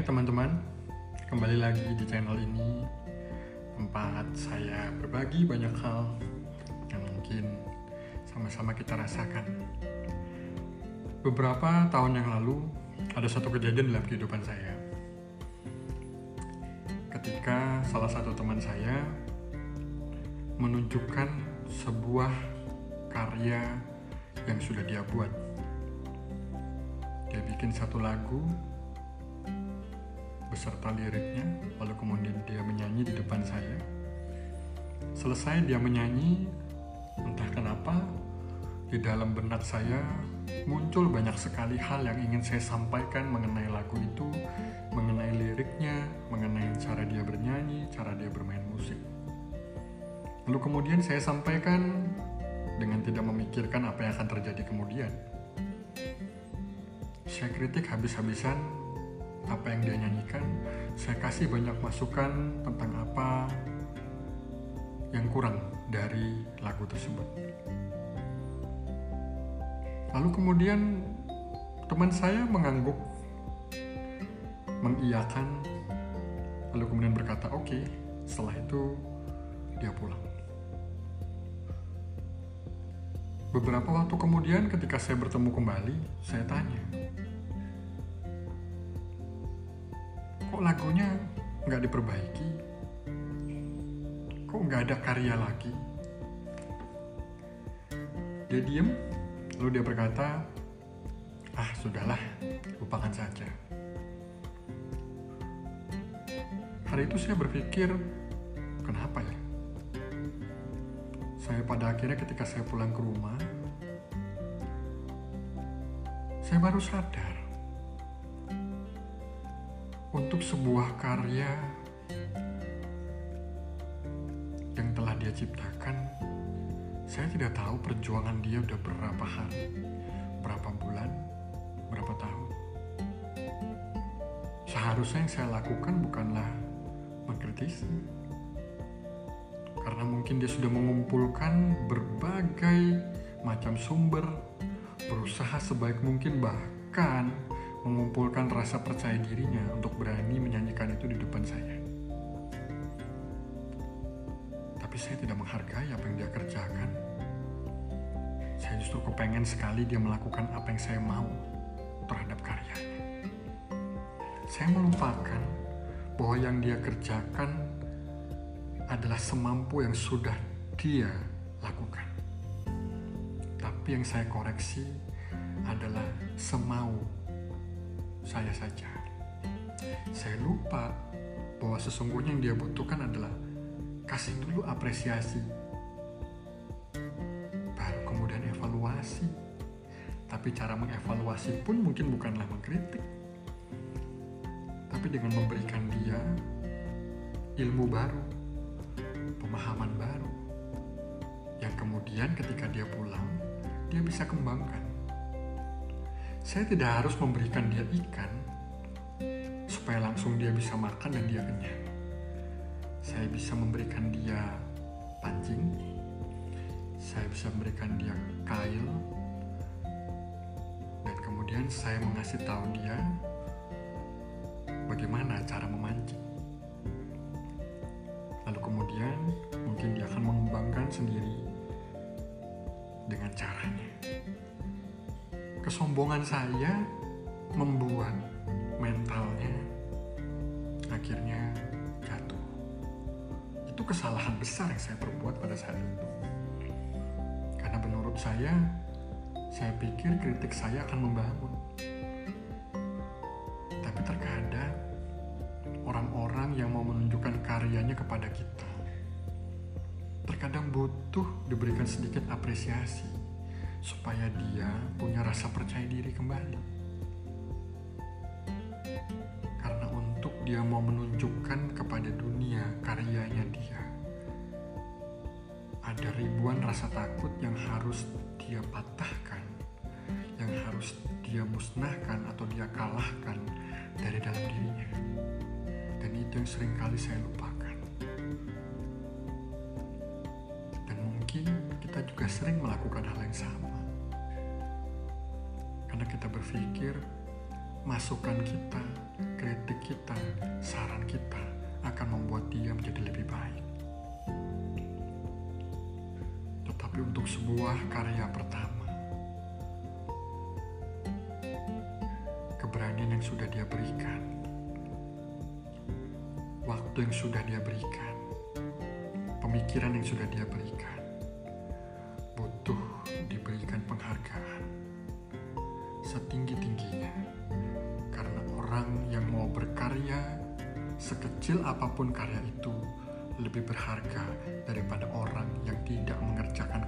Teman-teman, kembali lagi di channel ini tempat saya berbagi banyak hal yang mungkin sama-sama kita rasakan. Beberapa tahun yang lalu ada satu kejadian dalam kehidupan saya. Ketika salah satu teman saya menunjukkan sebuah karya yang sudah dia buat. Dia bikin satu lagu beserta liriknya, lalu kemudian dia menyanyi di depan saya. Selesai dia menyanyi, entah kenapa di dalam benak saya muncul banyak sekali hal yang ingin saya sampaikan mengenai lagu itu, mengenai liriknya, mengenai cara dia bernyanyi, cara dia bermain musik. Lalu kemudian saya sampaikan dengan tidak memikirkan apa yang akan terjadi kemudian. Saya kritik habis-habisan apa yang dia nyanyikan, saya kasih banyak masukan tentang apa yang kurang dari lagu tersebut. Lalu kemudian teman saya mengangguk, mengiyakan, lalu kemudian berkata, "Oke." Okay. Setelah itu dia pulang. Beberapa waktu kemudian ketika saya bertemu kembali, saya tanya, kok lagunya nggak diperbaiki? Kok nggak ada karya lagi? Dia diem, lalu dia berkata, ah sudahlah, lupakan saja. Hari itu saya berpikir, kenapa ya? Saya pada akhirnya ketika saya pulang ke rumah, saya baru sadar untuk sebuah karya yang telah dia ciptakan, saya tidak tahu perjuangan dia udah berapa hari, berapa bulan, berapa tahun. Seharusnya yang saya lakukan bukanlah mengkritisi, karena mungkin dia sudah mengumpulkan berbagai macam sumber, berusaha sebaik mungkin bahkan mengumpulkan rasa percaya dirinya untuk berani menyanyikan itu di depan saya. Tapi saya tidak menghargai apa yang dia kerjakan. Saya justru kepengen sekali dia melakukan apa yang saya mau terhadap karyanya. Saya melupakan bahwa yang dia kerjakan adalah semampu yang sudah dia lakukan. Tapi yang saya koreksi adalah semau saya saja. Saya lupa bahwa sesungguhnya yang dia butuhkan adalah kasih dulu apresiasi. Baru kemudian evaluasi. Tapi cara mengevaluasi pun mungkin bukanlah mengkritik. Tapi dengan memberikan dia ilmu baru, pemahaman baru. Yang kemudian ketika dia pulang, dia bisa kembangkan saya tidak harus memberikan dia ikan supaya langsung dia bisa makan dan dia kenyang. Saya bisa memberikan dia pancing, saya bisa memberikan dia kail, dan kemudian saya mengasih tahu dia bagaimana cara memancing. Lalu kemudian mungkin dia akan mengembangkan sendiri dengan caranya kesombongan saya membuat mentalnya akhirnya jatuh. Itu kesalahan besar yang saya perbuat pada saat itu. Karena menurut saya, saya pikir kritik saya akan membangun. Tapi terkadang orang-orang yang mau menunjukkan karyanya kepada kita terkadang butuh diberikan sedikit apresiasi supaya dia punya rasa percaya diri kembali. Karena untuk dia mau menunjukkan kepada dunia karyanya dia, ada ribuan rasa takut yang harus dia patahkan, yang harus dia musnahkan atau dia kalahkan dari dalam dirinya. Dan itu yang sering kali saya lupakan. Kita juga sering melakukan hal yang sama. Karena kita berpikir masukan kita, kritik kita, saran kita akan membuat dia menjadi lebih baik. Tetapi untuk sebuah karya pertama, keberanian yang sudah dia berikan, waktu yang sudah dia berikan, pemikiran yang sudah dia berikan, setinggi-tingginya. Karena orang yang mau berkarya sekecil apa pun karya itu lebih berharga daripada orang yang tidak mengerjakan